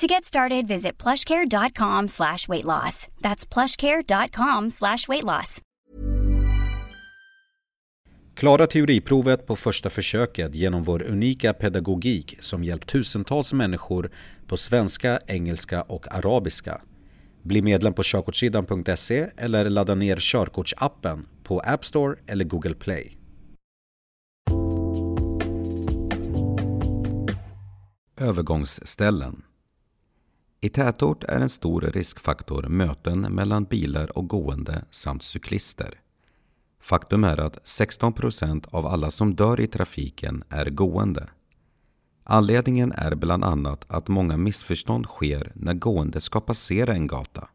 To get started, visit plushcare.com slash weight loss. That's plushcare.com slash weight loss. Klara teoriprovet på första försöket genom vår unika pedagogik som hjälpt tusentals människor på svenska, engelska och arabiska. Bli medlem på körkortssidan.se eller ladda ner körkortsappen på App Store eller Google Play. Övergångsställen i tätort är en stor riskfaktor möten mellan bilar och gående samt cyklister. Faktum är att 16 procent av alla som dör i trafiken är gående. Anledningen är bland annat att många missförstånd sker när gående ska passera en gata.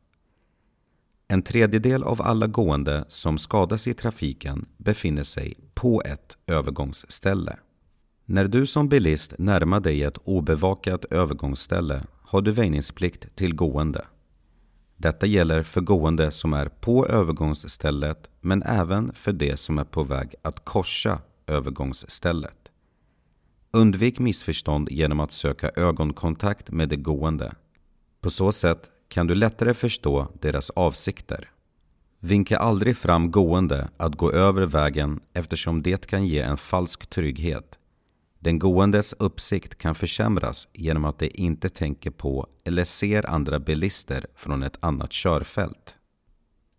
En tredjedel av alla gående som skadas i trafiken befinner sig på ett övergångsställe. När du som bilist närmar dig ett obevakat övergångsställe har du väjningsplikt till gående. Detta gäller för gående som är på övergångsstället men även för de som är på väg att korsa övergångsstället. Undvik missförstånd genom att söka ögonkontakt med de gående. På så sätt kan du lättare förstå deras avsikter. Vinka aldrig fram gående att gå över vägen eftersom det kan ge en falsk trygghet. Den gåendes uppsikt kan försämras genom att de inte tänker på eller ser andra bilister från ett annat körfält.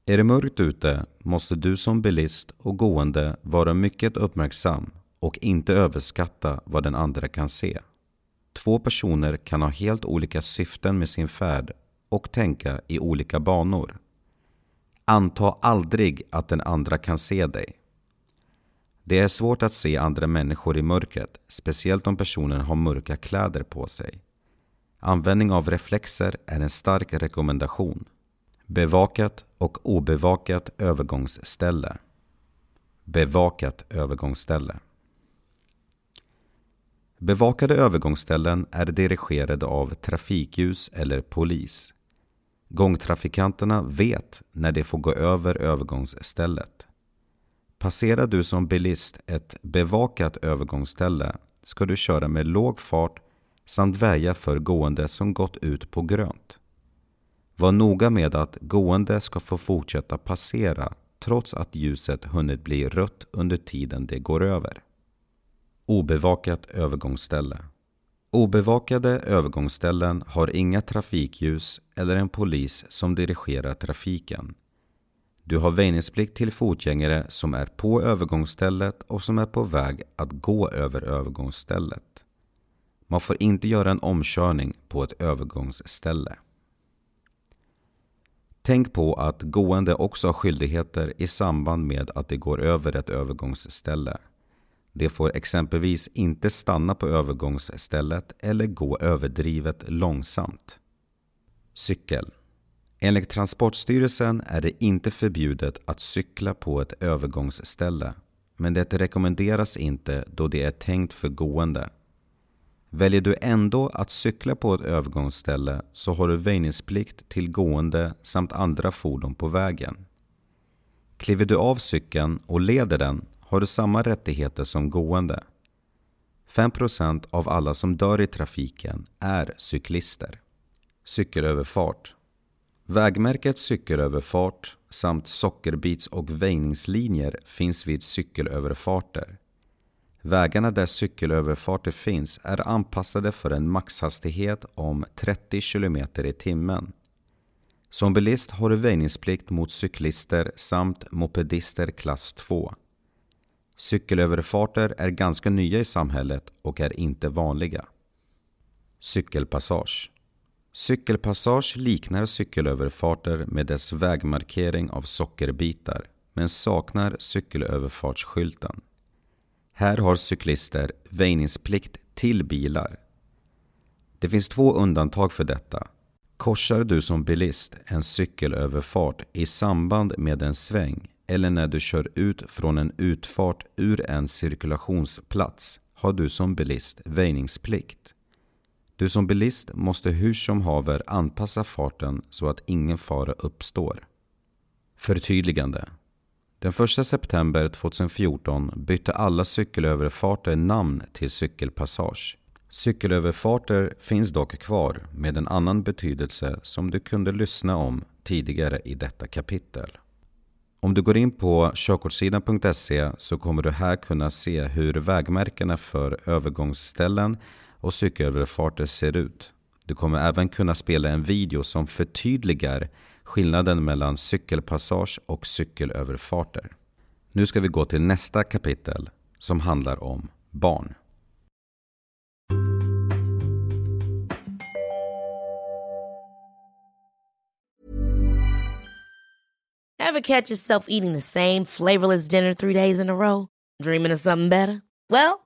Är det mörkt ute måste du som bilist och gående vara mycket uppmärksam och inte överskatta vad den andra kan se. Två personer kan ha helt olika syften med sin färd och tänka i olika banor. Anta aldrig att den andra kan se dig. Det är svårt att se andra människor i mörkret, speciellt om personen har mörka kläder på sig. Användning av reflexer är en stark rekommendation. Bevakat och obevakat övergångsställe. Bevakat övergångsställe. Bevakade övergångsställen är dirigerade av trafikljus eller polis. Gångtrafikanterna vet när de får gå över övergångsstället. Passerar du som bilist ett bevakat övergångsställe ska du köra med låg fart samt väja för gående som gått ut på grönt. Var noga med att gående ska få fortsätta passera trots att ljuset hunnit bli rött under tiden det går över. Obevakat övergångsställe Obevakade övergångsställen har inga trafikljus eller en polis som dirigerar trafiken. Du har väjningsplikt till fotgängare som är på övergångsstället och som är på väg att gå över övergångsstället. Man får inte göra en omkörning på ett övergångsställe. Tänk på att gående också har skyldigheter i samband med att de går över ett övergångsställe. De får exempelvis inte stanna på övergångsstället eller gå överdrivet långsamt. Cykel Enligt Transportstyrelsen är det inte förbjudet att cykla på ett övergångsställe, men det rekommenderas inte då det är tänkt för gående. Väljer du ändå att cykla på ett övergångsställe så har du väjningsplikt till gående samt andra fordon på vägen. Kliver du av cykeln och leder den har du samma rättigheter som gående. 5% av alla som dör i trafiken är cyklister. Cykelöverfart Vägmärket cykelöverfart samt sockerbits och väjningslinjer finns vid cykelöverfarter. Vägarna där cykelöverfarter finns är anpassade för en maxhastighet om 30 km i timmen. Som bilist har du väjningsplikt mot cyklister samt mopedister klass 2. Cykelöverfarter är ganska nya i samhället och är inte vanliga. Cykelpassage Cykelpassage liknar cykelöverfarter med dess vägmarkering av sockerbitar men saknar cykelöverfartsskylten. Här har cyklister väjningsplikt till bilar. Det finns två undantag för detta. Korsar du som bilist en cykelöverfart i samband med en sväng eller när du kör ut från en utfart ur en cirkulationsplats har du som bilist väjningsplikt. Du som bilist måste hur som haver anpassa farten så att ingen fara uppstår. Förtydligande. Den 1 september 2014 bytte alla cykelöverfarter namn till cykelpassage. Cykelöverfarter finns dock kvar med en annan betydelse som du kunde lyssna om tidigare i detta kapitel. Om du går in på körkortssidan.se så kommer du här kunna se hur vägmärkena för övergångsställen och cykelöverfarter ser ut. Du kommer även kunna spela en video som förtydligar skillnaden mellan cykelpassage och cykelöverfarter. Nu ska vi gå till nästa kapitel som handlar om barn. Have catch yourself eating the same flavorless dinner three days in a row? Dreaming of something better? Well,